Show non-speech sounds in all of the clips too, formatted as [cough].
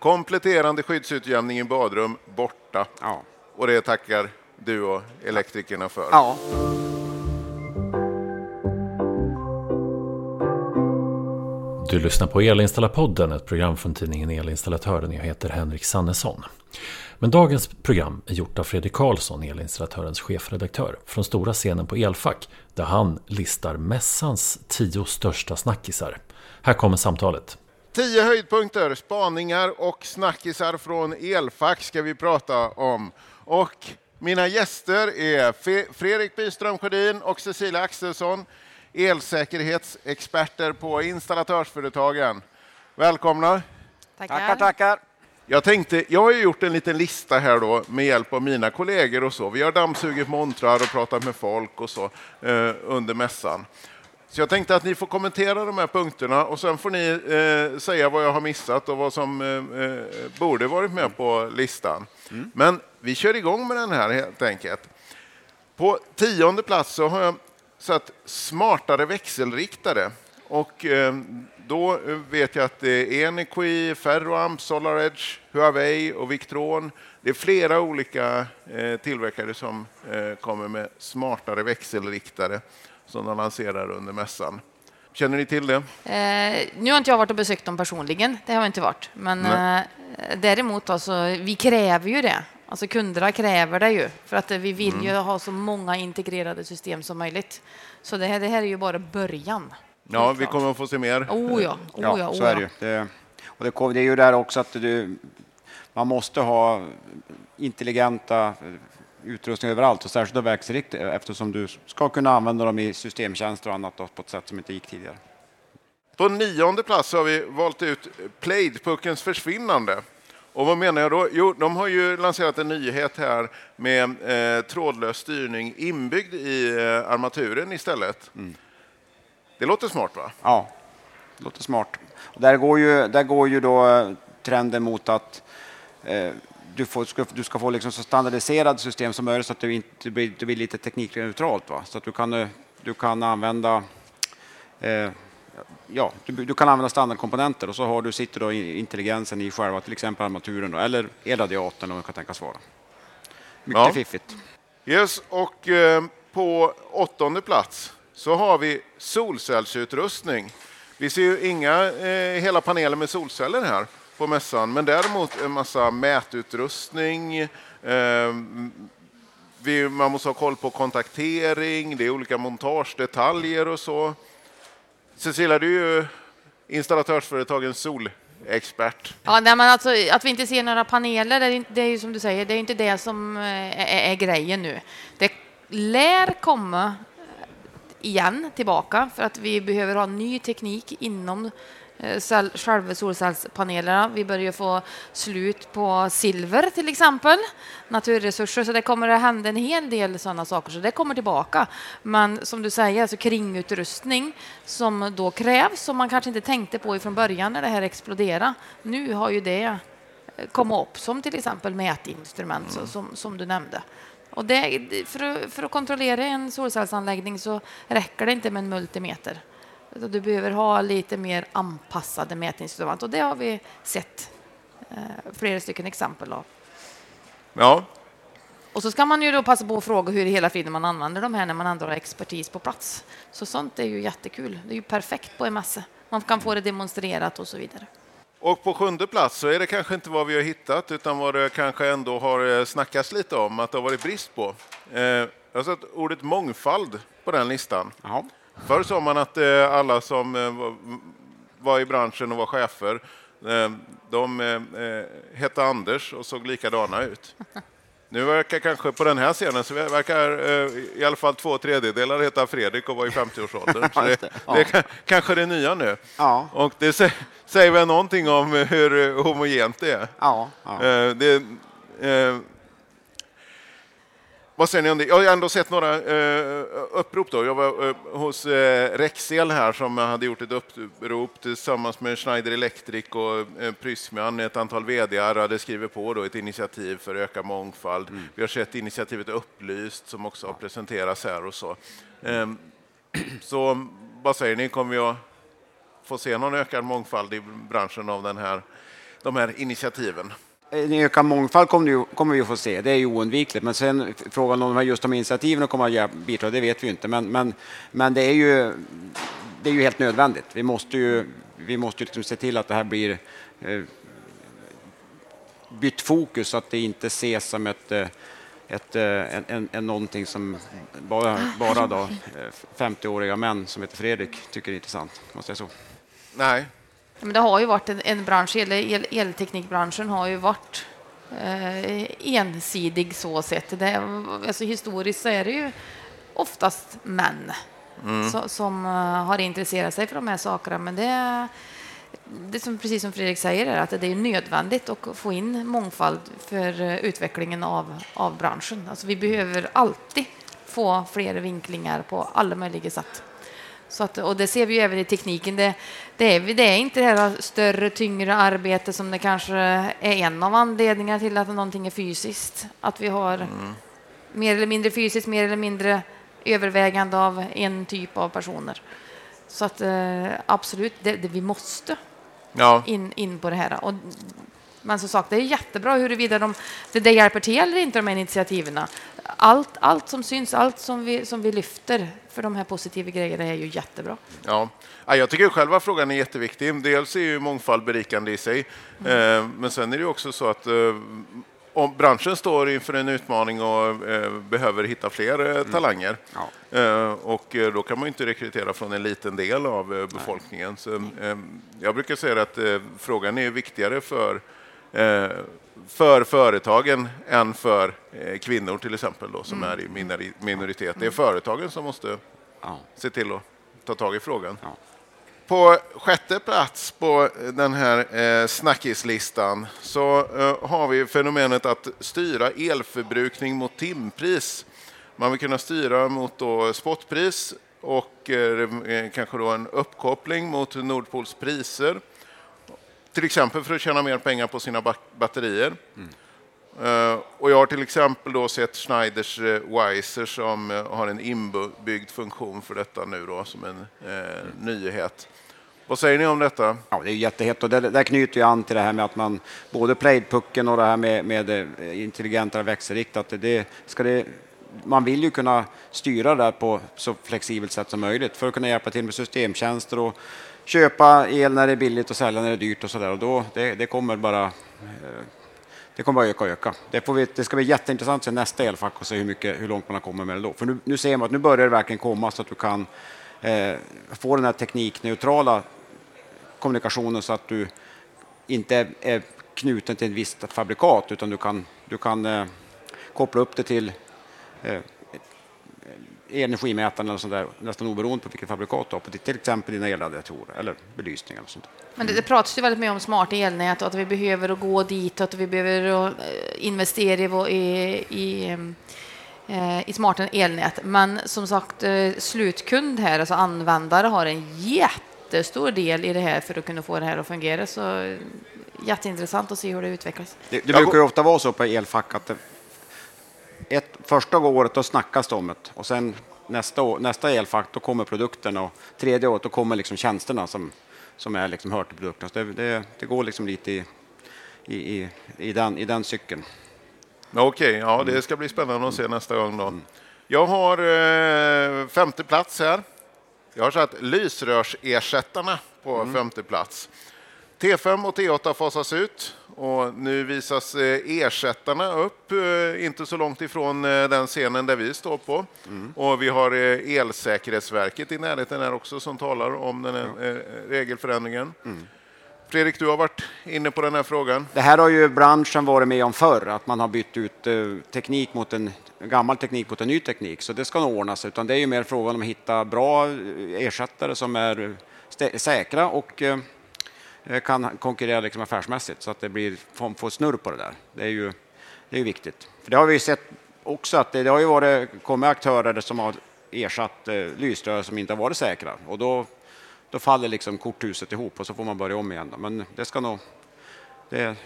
Kompletterande skyddsutjämning i badrum borta. Ja. Och det tackar du och elektrikerna för. ja. Du lyssnar på Elinstallarpodden, ett program från tidningen Elinstallatören. Jag heter Henrik Sannesson. Men dagens program är gjort av Fredrik Karlsson, Elinstallatörens chefredaktör, från stora scenen på Elfack, där han listar mässans tio största snackisar. Här kommer samtalet. Tio höjdpunkter, spaningar och snackisar från Elfack ska vi prata om. Och mina gäster är Fredrik Byström Sjödin och Cecilia Axelsson, elsäkerhetsexperter på installatörsföretagen. Välkomna! Tackar, tackar. Jag tänkte, jag har ju gjort en liten lista här då med hjälp av mina kollegor och så. Vi har dammsugit montrar och pratat med folk och så eh, under mässan. Så jag tänkte att ni får kommentera de här punkterna och sen får ni eh, säga vad jag har missat och vad som eh, eh, borde varit med på listan. Men vi kör igång med den här helt enkelt. På tionde plats så har jag satt smartare växelriktare. Och eh, då vet jag att det är Enequi, Ferroamp, SolarEdge, Huawei och Victron. Det är flera olika eh, tillverkare som eh, kommer med smartare växelriktare som de lanserar under mässan. Känner ni till det? Eh, nu har inte jag varit och besökt dem personligen, det har jag inte varit. Men eh, däremot, alltså, vi kräver ju det. Alltså kunderna kräver det ju, för att vi vill Mm. ju ha så många integrerade system som möjligt. Så det här, det här är ju bara början. Ja, vi kommer att få se mer. Oh ja, oh Ja, ja, oh så är det ju. Det, och det, det är ju där också att du, man måste ha intelligenta eh, utrustningar överallt och särskilt växelriktare eftersom du ska kunna använda dem i systemtjänster och annat då, på ett sätt som inte gick tidigare. På nionde plats har vi valt ut Plaid-puckens försvinnande. Och vad menar jag då? Jo, de har ju lanserat en nyhet här med eh, trådlös styrning inbyggd i eh, armaturen istället. Det låter smart va? Ja, det låter smart. Och där, går ju, där går ju då eh, trenden mot att eh, du, får, ska, du ska få liksom så standardiserade system som möjligt så att det inte blir, det blir lite teknikneutralt. Va? Så att du kan, eh, du kan använda eh, Ja, du, du kan använda standardkomponenter och så har du, sitter då intelligensen i själva till exempel armaturen då, eller elradiatorn om det kan tänkas vara. Mycket Ja. fiffigt. Yes, och eh, på åttonde plats så har vi solcellsutrustning. Vi ser ju inga eh, hela paneler med solceller här på mässan, men däremot en massa mätutrustning. Eh, vi, man måste ha koll på kontaktering, det är olika montagedetaljer och så. Cecilia, du är ju installatörsföretagens solexpert. Ja, nej, men alltså, att vi inte ser några paneler, det är, det är ju som du säger, det är inte det som eh, är, är grejen nu. Det lär komma igen tillbaka för att vi behöver ha ny teknik inom eh, cell- själva solcellspanelerna. Vi börjar få slut på silver till exempel, naturresurser, så det kommer att hända en hel del sådana saker, så det kommer tillbaka. Men som du säger, alltså kringutrustning som då krävs, som man kanske inte tänkte på ifrån början när det här exploderade. Nu har ju det eh, kommit upp, som till exempel mätinstrument så, som, som du nämnde. Och det, för, att, för att kontrollera en solcellsanläggning så räcker det inte med en multimeter. Du behöver ha lite mer anpassade mätinstrument och det har vi sett eh, flera stycken exempel av. Ja, Och så ska man ju då passa på att fråga hur hela friden man använder de här när man ändå har expertis på plats. Så sånt är ju jättekul. Det är ju perfekt på en mässa. Man kan få det demonstrerat och så vidare. Och på sjunde plats så är det kanske inte vad vi har hittat utan vad det kanske ändå har eh, snackats lite om att det har varit brist på. Eh, Jag har sett ordet mångfald på den listan. Jaha. Förr sa man att eh, alla som var- i branschen och var chefer, de hette Anders och såg likadana ut. Nu verkar kanske på den här scenen så verkar eh, i alla fall två tredjedelar heta Fredrik och vara i 50-årsåldern. [laughs] Så Ja, det, det. Ja. det är ka- kanske det nya nu. Ja. Och det sä- säger väl någonting om hur homogent det är. Ja, ja. Eh, det, eh, vad säger ni om det? Jag har ändå sett några eh, upprop. Då. Jag var eh, hos eh, Rexel här som hade gjort ett upprop tillsammans med Schneider Electric och eh, Prysmian. Ett antal vd hade skrivit på då ett initiativ för att öka mångfald. Vi har sett initiativet Upplyst som också har presenterats här och så. Eh, [clears throat] så vad säger ni, kommer vi att få se någon ökad mångfald i branschen av den här de här initiativen? En ökad mångfald kommer, vi att få se, det är ju oundvikligt. Men sen frågan om just de initiativen kommer att bidra, det vet vi inte. Men, men, men det är ju det är ju helt nödvändigt. Vi måste ju, vi måste ju liksom se till att det här blir eh, bytt fokus så att det inte ses som ett, eh, ett, eh, en, en, en någonting som bara, bara då 50-åriga män som heter Fredrik tycker är intressant. Måste jag så? Nej. Men det har ju varit en, en bransch, el, el, elteknikbranschen har ju varit eh, ensidig så sett. Det, alltså historiskt så är det ju oftast män mm. så, som uh, har intresserat sig för de här sakerna. Men det, det som, precis som Fredrik säger är att det är nödvändigt att få in mångfald för uh, utvecklingen av, av branschen. Alltså vi behöver alltid få fler vinklingar på alla möjliga sätt. Så att, och det ser vi ju även i tekniken. Det, det, är, det är inte det här större, tyngre arbete som det kanske är en av anledningarna till att någonting är fysiskt. Att vi har mm. mer eller mindre fysiskt, mer eller mindre övervägande av en typ av personer. Så att eh, absolut, det, det, vi måste ja. in, in på det här. Och, men som sagt, det är jättebra huruvida de, det, det hjälper till eller inte, de här initiativen. Allt, allt som syns, allt som vi, som vi lyfter för de här positiva grejerna är ju jättebra. Ja, jag tycker själva frågan är jätteviktig. Dels är ju mångfald berikande i sig, mm. men sen är det också så att eh, om branschen står inför en utmaning och eh, behöver hitta fler eh, mm. talanger. Ja. Eh, och eh, då kan man inte rekrytera från en liten del av eh, befolkningen. Så, eh, jag brukar säga att frågan är viktigare för, för företagen än för kvinnor till exempel, då, som mm. är i minoritet. Det är företagen som måste se till att ta tag i frågan. På sjätte plats på den här eh, snackislistan så eh, har vi fenomenet att styra elförbrukning mot timpris. Man vill kunna styra mot då spotpris och eh, eh kanske då en uppkoppling mot Nordpols priser. Till exempel för att tjäna mer pengar på sina batterier. Mm. Uh, och jag har till exempel då sett Schneiders uh, Weiser som uh, har en inbyggd funktion för detta nu då som en mm. nyhet. Vad säger ni om detta? Ja, det är jättehett och det, där knyter ju an till det här med att man både playpucken och det här med, med eh, intelligentare växelriktat. Det, ska det, man vill ju kunna styra det på så flexibelt sätt som möjligt för att kunna hjälpa till med systemtjänster och köpa el när det är billigt och sälja när det är dyrt och så där. Och då, det, det kommer bara eh, det kommer bara öka och öka. Det, får vi, det ska bli jätteintressant att se nästa elfack och se hur, mycket, hur långt man har kommit med det då. För nu, nu ser man att nu börjar det verkligen komma så att du kan eh, få den här teknikneutrala kommunikationen så att du inte är knuten till ett visst fabrikat utan du kan, du kan eh, koppla upp det till eh, energimätaren eller sånt där, nästan oberoende på vilket fabrikat du har på till exempel dina elradiatorer eller belysning eller sånt. Men det, det pratas ju väldigt mycket om smarta elnät och att vi behöver gå dit och att vi behöver eh, investera i, i, i eh, smarta elnät. Men som sagt, eh, slutkund här, alltså användare, har en jätte jättestor del i det här för att kunna få det här att fungera. Så jätteintressant att se hur det utvecklas. Det, det brukar ju ofta vara så på elfack att det, ett, första året då snackas det om det och sen nästa, år, nästa elfack då kommer produkterna och tredje året då kommer liksom tjänsterna som, som är liksom hör till produkterna. Det, det, det, går liksom lite i, i, i, i, den, i den cykeln. Okej, okay, ja, det ska bli spännande att se nästa gång då. Jag har eh, femte plats här. Jag har satt lysrörsersättarna på mm. femte plats. T5 och T8 fasas ut och nu visas eh, ersättarna upp, eh, inte så långt ifrån eh, den scenen där vi står på. Mm. Och vi har Elsäkerhetsverket i närheten här också som talar om den här regelförändringen. Mm. Fredrik, du har varit inne på den här frågan. Det här har ju branschen varit med om förr, att man har bytt ut teknik mot en gammal teknik mot en ny teknik, så det ska nog ordnas. Utan det är ju mer frågan om att hitta bra ersättare som är säkra och Eh, kan konkurrera liksom affärsmässigt så att det blir, får snurr på det där. Det är ju det är viktigt. För det har vi sett också att det, det har ju varit, kommit aktörer som har ersatt eh, lysrör som inte har varit säkra och då, då faller liksom korthuset ihop och så får man börja om igen. Men det ska nog, det,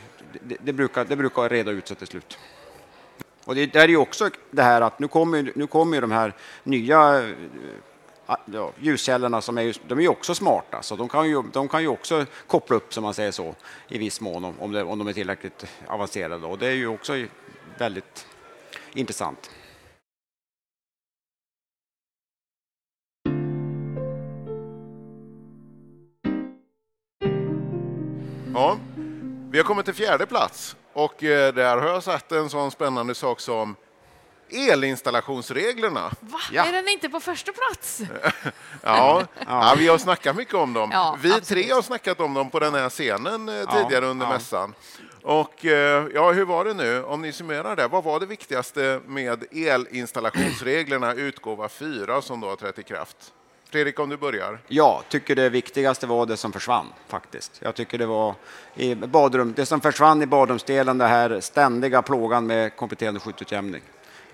det, det, brukar, det brukar reda ut sig till slut. Och det där är ju också det här att nu kommer, nu kommer de här nya eh, ja, ljuskällorna som är, ju- de är ju också smarta, så de kan ju, de kan ju också koppla upp, som man säger så, i viss mån om, om, det, om de är tillräckligt avancerade. Och det är ju också väldigt intressant. Ja, vi har kommit till fjärde plats och eh, där har jag sett en sån spännande sak som elinstallationsreglerna. Va? Ja. Är den inte på första plats? [laughs] Ja, ja. vi har snackat mycket om dem. Ja, vi absolut. tre har snackat om dem på den här scenen eh, tidigare under ja. mässan. Och eh, ja, hur var det nu? Om ni summerar det, vad var det viktigaste med elinstallationsreglerna utgåva 4 som då har trätt i kraft? Fredrik, om du börjar. Jag tycker det viktigaste var det som försvann faktiskt. Jag tycker det var i badrum, det som försvann i badrumsdelen, det här ständiga plågan med kompletterande skyddsutjämning.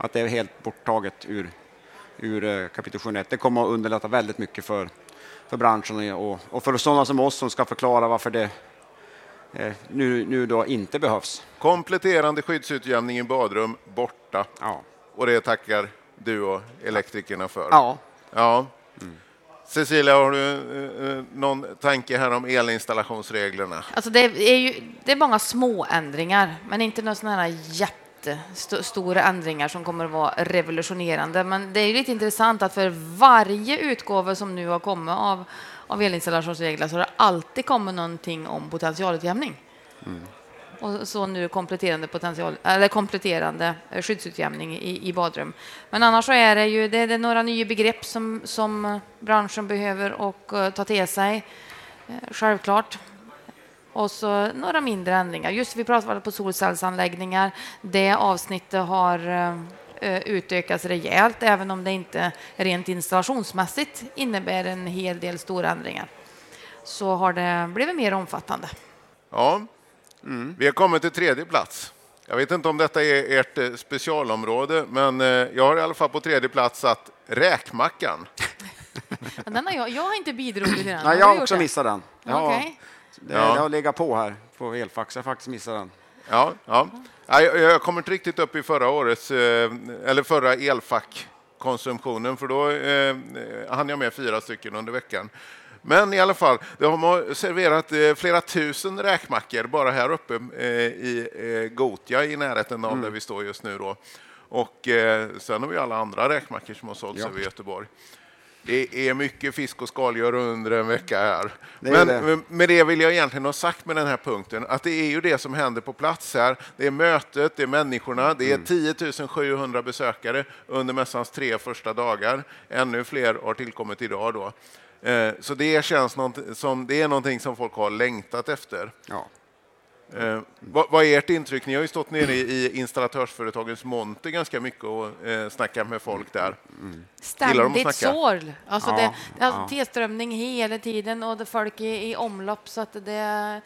Att det är helt borttaget ur, ur eh, kapitel 7.1. Det kommer att underlätta väldigt mycket för, för branschen och, och för sådana som oss som ska förklara varför det eh, nu, nu då inte behövs. Kompletterande skyddsutjämning i badrum borta. Ja. Och det tackar du och elektrikerna för. Ja. Ja. Cecilia, har du eh, eh, någon tanke här om elinstallationsreglerna? Alltså det, är ju, det är många små ändringar, men inte några sådana här jättestora ändringar som kommer att vara revolutionerande. Men det är ju lite intressant att för varje utgåva som nu har kommit av, av elinstallationsregler så har det alltid kommit någonting om potentialutjämning. Och så nu kompletterande, potential, eller kompletterande eh, skyddsutjämning i, i badrum. Men annars så är det ju det är några nya begrepp som, som eh, branschen behöver och eh, ta till sig. Eh, Självklart. Och så några mindre ändringar. Just vi pratade på solcellsanläggningar. Det avsnittet har eh, utökats rejält, även om det inte rent installationsmässigt innebär en hel del stora ändringar. Så har det blivit mer omfattande. Ja, vi har kommit till tredje plats. Jag vet inte om detta är ert eh, specialområde, men eh, jag har i alla fall på tredje plats satt räkmackan. [laughs] Ja, Den har jag, jag har inte bidragit till den. Nej, jag har också missat den. Har, Okej. Det, Ja. det har legat på här på elfax. Jag faktiskt missat den. Ja, ja. Ja, Jag, kommer inte riktigt upp i förra årets, eh, eller förra elfackkonsumtionen, för då eh, hann jag med fyra stycken under veckan. Men i alla fall, de har serverat eh, flera tusen räkmackor bara här uppe eh, i Gotia i närheten av där vi står just nu. Då. Och sen har vi alla andra räkmackor som har sålts Ja. över Göteborg. Det är mycket fisk och skaldjur under en vecka här. Men det. med det vill jag egentligen ha sagt med den här punkten att det är ju det som händer på plats här. Det är mötet, det är människorna, det är Mm. 10 700 besökare under mässans tre första dagar. Ännu fler har tillkommit idag då. Eh, Så det känns som det är någonting som folk har längtat efter. Ja. Eh, vad, vad är ert intryck? Ni har ju stått nere i, i installatörsföretagens monter ganska mycket och eh, snackat med folk där. Gillar de att Ständigt sorl. Alltså Ja, det, det är ja. tillströmning hela tiden och det är folk i, i omlopp så att det, det,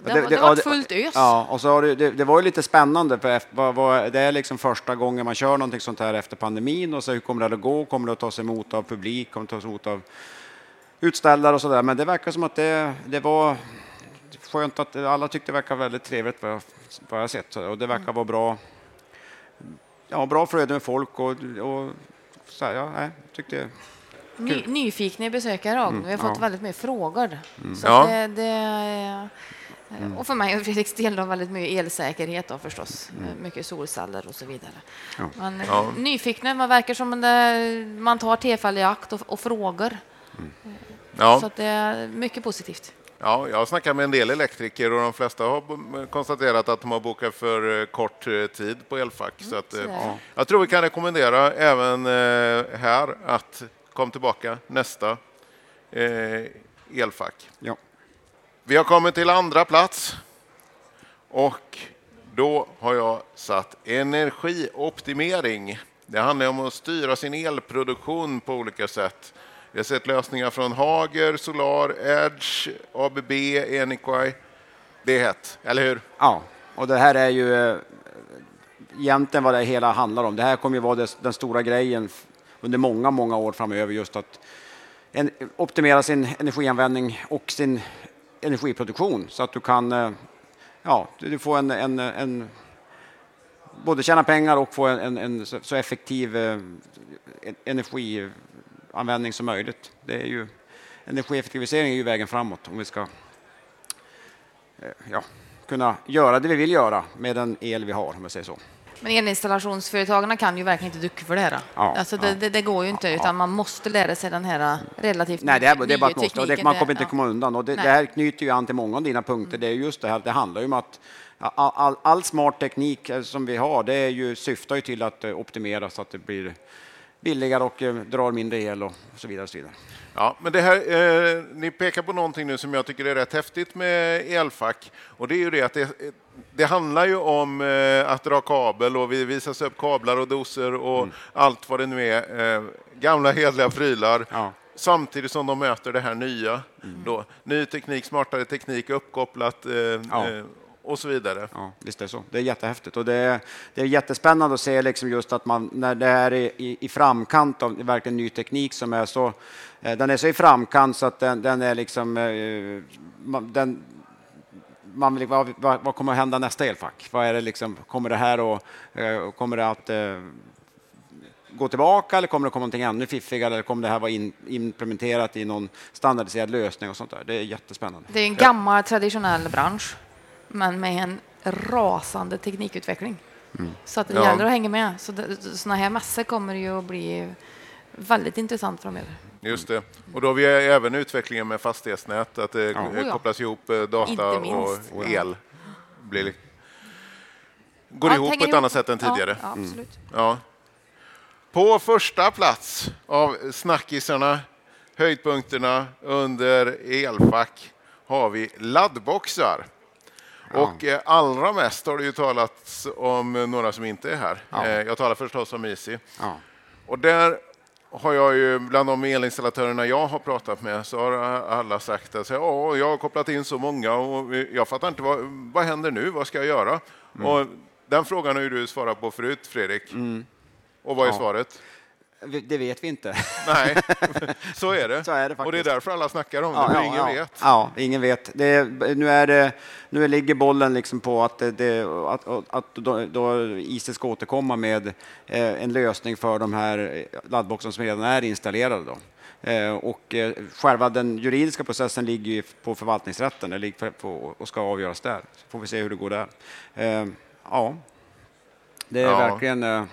det, det- har ja, varit det- fullt ös. Ja, och så har det, det, det var ju lite spännande för det är liksom första gången man kör någonting sånt här efter pandemin och så hur kommer det att gå? Kommer det att tas emot av publik? Kommer det att tas emot av utställare och så där? Men det verkar som att det, det var skönt att alla tyckte det verkar väldigt trevligt vad jag, vad jag sett och det verkar vara bra. Ja, bra flöde med folk och, och så här, ja, nej, tyckte Ny, nyfikna besökare också. Vi har fått ja. väldigt mycket frågor. Så Ja. att det, det, Och för mig och Fredriks del då väldigt mycket elsäkerhet då förstås. Mycket solceller och så vidare. Ja. Men eh, Ja. nyfikna, man verkar som det, man tar tillfälle i akt och, och frågar. Ja. Så att det är mycket positivt. Ja, jag har snackat med en del elektriker och de flesta har konstaterat att de har bokat för eh, kort eh, tid på elfack. Så att, eh, sådär. jag tror vi kan rekommendera även här att kom tillbaka nästa eh, elfack. ja. Vi har kommit till andra plats och då har jag satt energioptimering. Det handlar om att styra sin elproduktion på olika sätt. Vi har sett lösningar från Hager, Solar, Edge, ABB, Eniqui. Det är hett, eller hur? Ja, och det här är ju eh, egentligen vad det hela handlar om. Det här kommer ju vara den stora grejen under många, många år framöver, just att en, optimera sin energianvändning och sin energiproduktion så att du kan, eh, ja, du får en, en, en både tjäna pengar och få en, en, en så effektiv eh, energi användning som möjligt. Det är ju, energieffektivisering är ju vägen framåt om vi ska eh, ja, kunna göra det vi vill göra med den el vi har, om jag säger så. Men elinstallationsföretagen kan ju verkligen inte ducka för det här. Ja, alltså det, ja. det, det går ju inte, utan man måste lära sig den här relativt Nej, det, är, det är bara ett måste. Och det, man kommer inte ja. komma undan. Och det, här knyter ju an till många av dina punkter. Det är just det här, det handlar ju om att all, all, all smart teknik eh, som vi har, det är ju, syftar ju till att eh, optimera så att det blir billigare och eh, drar mindre el och så vidare. Och så vidare. Ja, men det här, eh, ni pekar på någonting nu som jag tycker är rätt häftigt med elfack. Och det är ju det att det, det handlar ju om eh, att dra kabel och vi visar upp kablar och doser och Mm. allt vad det nu är. Eh, gamla hedliga prylar. Ja. Samtidigt som de möter det här nya. Då. Ny teknik, smartare teknik, uppkopplat eh, Ja. Och så vidare. Ja, visst är det så. Det är jättehäftigt och det är, det är jättespännande att se liksom just att man när det är i, i, framkant av verkligen ny teknik som är så, eh, den är så i framkant så att den, den är liksom, eh, man, den, man vill, vad, vad, vad kommer att hända nästa elfack? Vad är det liksom, kommer det här och eh, kommer det att eh, gå tillbaka eller kommer det komma någonting ännu fiffigare eller kommer det här vara in, implementerat i någon standardiserad lösning och sånt där? Det är jättespännande. Det är en gammal traditionell bransch, men med en rasande teknikutveckling. Så att det Ja. gäller att hänga med. Så såna här mässor kommer ju att bli väldigt intressant framöver. Just det. Och då har vi även utvecklingen med fastighetsnät, att det ja. kopplas ihop eh, data och el. Blir li- går Allt ihop på ett annat sätt än Ja, tidigare. Ja, absolut. Ja. På första plats av snackisarna, höjdpunkterna under elfack, har vi laddboxar. Och eh, allra mest har det ju talats om några som inte är här. Ja. Eh, Jag talar förstås om Easy. Ja. Och där har jag ju, bland de elinstallatörerna jag har pratat med, så har alla sagt att ja, jag har kopplat in så många och jag fattar inte vad, vad händer nu, vad ska jag göra? Och den frågan har ju du svarat på förut, Fredrik. Och vad är svaret? Det vet vi inte. Nej, [laughs] så är det. Så är det och det är därför alla snackar om det, för ingen ja. vet. Ja, ingen vet. Det nu, är det, nu ligger bollen liksom på att, det- att, att då, då IC ska återkomma med eh, en lösning för de här laddboxarna som redan är installerade. Då. Eh, och eh, själva den juridiska processen ligger på förvaltningsrätten det ligger på, och ska avgöras där. Så får vi se hur det går där. Ja, det är Ja. verkligen...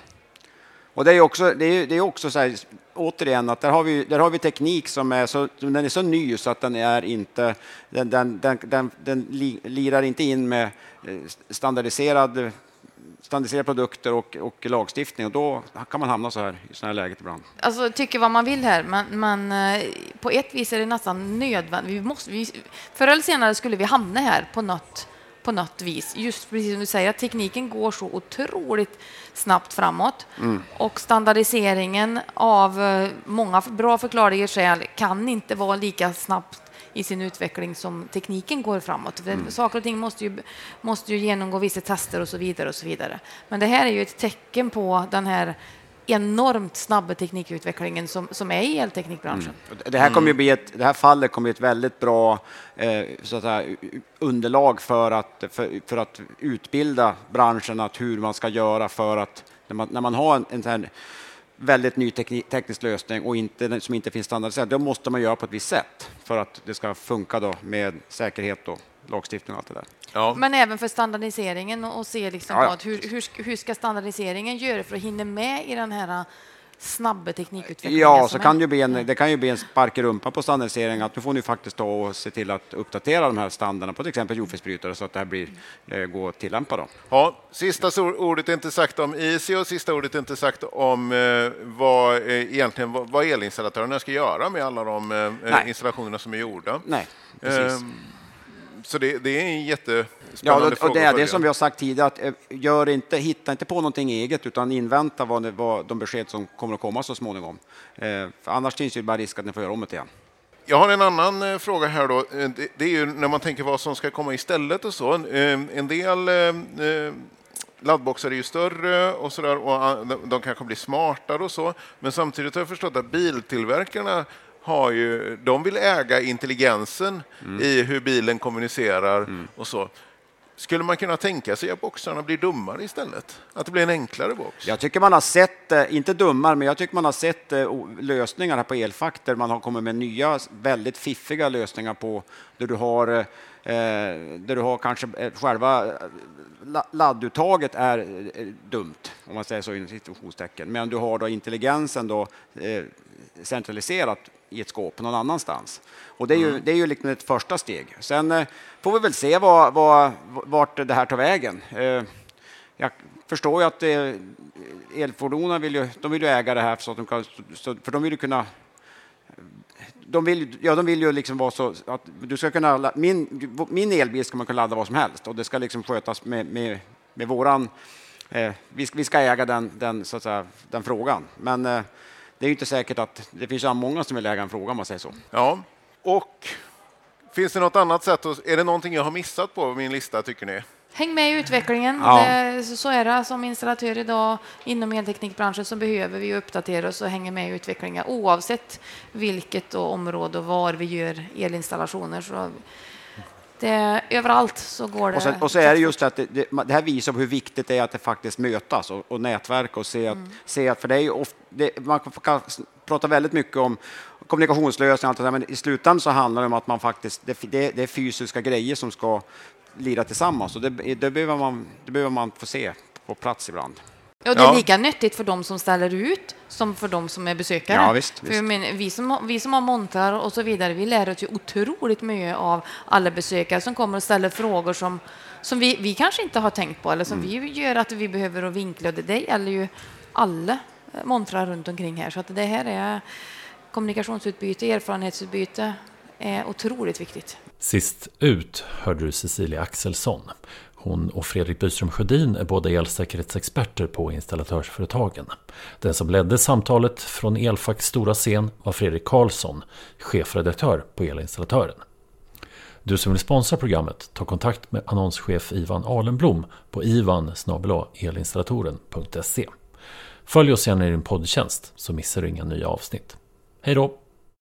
Och det är också, det är, det är också så här, återigen, att där har, vi, där har vi teknik som är så, den är så ny så att den är inte, den, den, den, den, den li, lirar inte in med eh, standardiserad, standardiserade produkter och, och lagstiftning och då kan man hamna så här i sådana här läget ibland. Alltså, tycker vad man vill här, men, men eh, på ett vis är det nästan nödvändigt. Vi måste, vi, förr eller senare skulle vi hamna här på något, på något vis. Just precis som du säger, att tekniken går så otroligt snabbt framåt. Och standardiseringen av eh, många bra förklarliga skäl kan inte vara lika snabbt i sin utveckling som tekniken går framåt. För Saker och ting måste ju, måste ju genomgå vissa tester och så vidare. och så vidare. Men det här är ju ett tecken på den här enormt snabba teknikutvecklingen som, som är i elteknikbranschen. Och Det här, kommer ju bli ett, det här fallet kommer bli ett väldigt bra eh, så att säga, underlag för att, för, för att utbilda branschen att hur man ska göra för att när man, när man har en, en sån här väldigt ny teknik, teknisk lösning och inte, som inte finns standardiserad, då måste man göra på ett visst sätt för att det ska funka då med säkerhet och lagstiftning och allt det där. Ja. Men även för standardiseringen och, och se liksom Ja, ja. vad, hur, hur, ska- hur ska standardiseringen göra för att hinna med i den här snabba teknikutvecklingen? Ja, så kan ju bli en, det kan ju bli en spark i rumpan på standardisering att nu får ni faktiskt ta och se till att uppdatera de här standarderna på till exempel jordfelsbrytare så att det här blir, eh, går att tillämpa. Då. Ja, sista ordet är inte sagt om IC och sista ordet är inte sagt om eh, vad, eh, egentligen, vad, vad elinstallatörerna ska göra med alla de eh, installationerna som är gjorda. Nej, precis. Så det, det är en jättespännande Ja, och, och det är det som vi har sagt tidigare, att eh, gör inte, hitta inte på någonting eget utan invänta vad, vad de besked som kommer att komma så småningom. Eh, annars finns det bara risk att ni får göra om det igen. Jag har en annan eh, fråga här då. Eh, Det, det är ju när man tänker vad som ska komma istället och så. En del eh, laddboxar är ju större och sådär och ah, de, de kanske blir smartare och så. Men samtidigt har jag förstått att biltillverkarna har ju, de vill äga intelligensen i hur bilen kommunicerar och så. Skulle man kunna tänka sig att boxarna blir dummare istället? Att det blir en enklare box? Jag tycker man har sett, eh, inte dummare, men jag tycker man har sett eh, lösningar här på elfack där man har kommit med nya väldigt fiffiga lösningar på där du har eh, där du har kanske själva ladduttaget är dumt, om man säger så inom situationstecken, men du har då intelligensen då centraliserat i ett skåp någon annanstans. Och det är ju, mm. det är ju liksom ett första steg. Sen eh, får vi väl se vad, vad, vart det här tar vägen. Eh, jag förstår ju att eh, elfordonen vill ju, de vill ju äga det här så att de kan, för de vill ju kunna de vill, ja, de vill ju liksom vara så att du ska kunna, min, min elbil ska man kunna ladda vad som helst och det ska liksom skötas med, med, med våran, eh, vi, vi ska äga den, den, så att säga, den frågan. Men eh, det är inte säkert att det finns många som vill äga en fråga om man säger så. Ja, och finns det något annat sätt? Är det någonting jag har missat på min lista tycker ni? Häng med i utvecklingen. Ja. Det, så är det. Som installatör idag inom elteknikbranschen så behöver vi uppdatera oss och hänga med i utvecklingen oavsett vilket område och var vi gör elinstallationer. Så det, överallt så går det. Och, sen, och så är det just att det, det, det, här visar hur viktigt det är att det faktiskt mötas och, och nätverka och se att, mm. se att för det är ofta, man kan prata väldigt mycket om kommunikationslösningar, men i slutändan så handlar det om att man faktiskt, det, det, är fysiska grejer som ska lira tillsammans och det, det, behöver man, det behöver man få se på plats ibland. Ja, det är lika nyttigt för de som ställer ut som för de som är besökare. Ja, visst, för Men, vi, som, vi som har montrar och så vidare, vi lär oss ju otroligt mycket av alla besökare som kommer och ställer frågor som, som vi, vi kanske inte har tänkt på eller som mm. vi gör att vi behöver att vinkla. Det, det gäller ju alla montrar runt omkring här. Så att det här är kommunikationsutbyte, erfarenhetsutbyte är otroligt viktigt. Sist ut hörde du Cecilia Axelsson. Hon och Fredrik Byström Sjödin är båda elsäkerhetsexperter på installatörsföretagen. Den som ledde samtalet från Elfacks stora scen var Fredrik Karlsson, chefredaktör på Elinstallatören. Du som vill sponsra programmet, ta kontakt med annonschef Ivan Alenblom på ivan elinstallatoren.se. Följ oss gärna i din poddtjänst så missar du inga nya avsnitt. Hej då!